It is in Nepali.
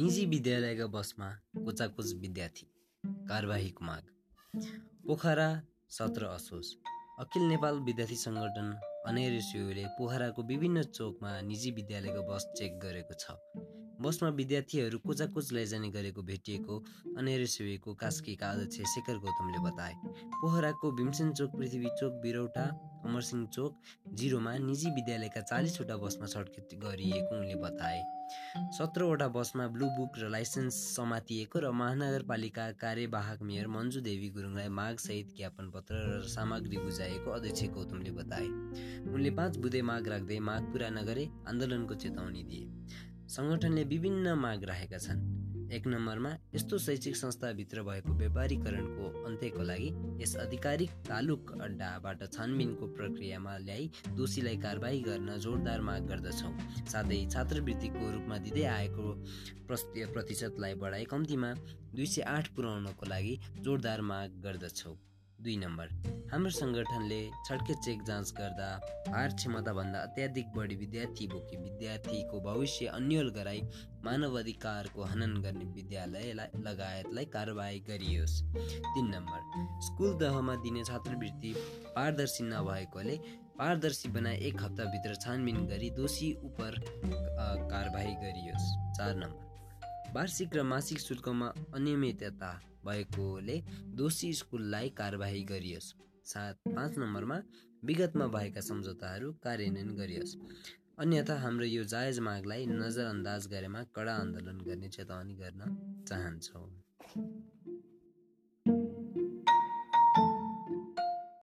निजी विद्यालयका बसमा कोचाकोच विद्यार्थी कारबाहीको माग। पोखरा सत्र असोज। अखिल नेपाल विद्यार्थी सङ्गठन अनेर पोखराको विभिन्न चोकमा निजी विद्यालयको बस चेक गरेको छ। बसमा विद्यार्थीहरू कोचाकोच लैजाने गरेको भेटिएको अनेर सेवीको कास्कीका अध्यक्ष शेखर गौतमले बताए। पोखराको भीमसेन चोक पृथ्वी चोक बिरौटा अमरसिंह चोक जिरोमा निजी विद्यालयका चालिसवटा बसमा छटकेट गरिएको उनले बताए। सत्रवटा बसमा ब्लू बुक र लाइसेन्स समातिएको र महानगरपालिका कार्यवाहक मेयर मन्जु देवी गुरुङलाई मागसहित ज्ञापन पत्र र सामग्री बुझाएको अध्यक्ष गौतमले बताए। उनले पाँच बुधे माग राख्दै माग पुरा नगरे आन्दोलनको चेतावनी दिए। सङ्गठनले विभिन्न माग राखेका छन्। एक नम्बरमा यस्तो शैक्षिक संस्थाभित्र भएको व्यापारीकरणको अन्त्यको लागि यस आधिकारिक तालुक अड्डाबाट छानबिनको प्रक्रियामा ल्याई दोषीलाई कारवाही गर्न जोरदार माग गर्दछौँ। साथै छात्रवृत्तिको रूपमा दिँदै आएको प्रतिशतलाई बढाई कम्तीमा दुई सय आठ पुर्याउनको लागि जोरदार माग गर्दछौँ। दुई नम्बर। हाम्रो सङ्गठनले छड्के चेक जाँच गर्दा भार क्षमताभन्दा अत्याधिक बढी विद्यार्थी बोकी विद्यार्थीको भविष्य अन्यल गराई मानव अधिकारको हनन गर्ने विद्यालयलाई लगायतलाई कारवाही गरियोस्। तिन नम्बर स्कुल दहमा दिने छात्रवृत्ति पारदर्शी नभएकोले पारदर्शी बनाए एक हप्ताभित्र छानबिन गरी दोषी उप कारवाही गरियोस्। चार नम्बर वार्षिक र मासिक शुल्कमा अनियमितता भएकोले दोषी स्कुललाई कारवाही गरियोस्। सात पाँच नम्बरमा विगतमा भएका सम्झौताहरू कार्यान्वयन गरियोस्। अन्यथा हाम्रो यो जायज मागलाई नजरअन्दाज गरेमा कडा आन्दोलन गर्ने चेतावनी गर्न चाहन्छौँ।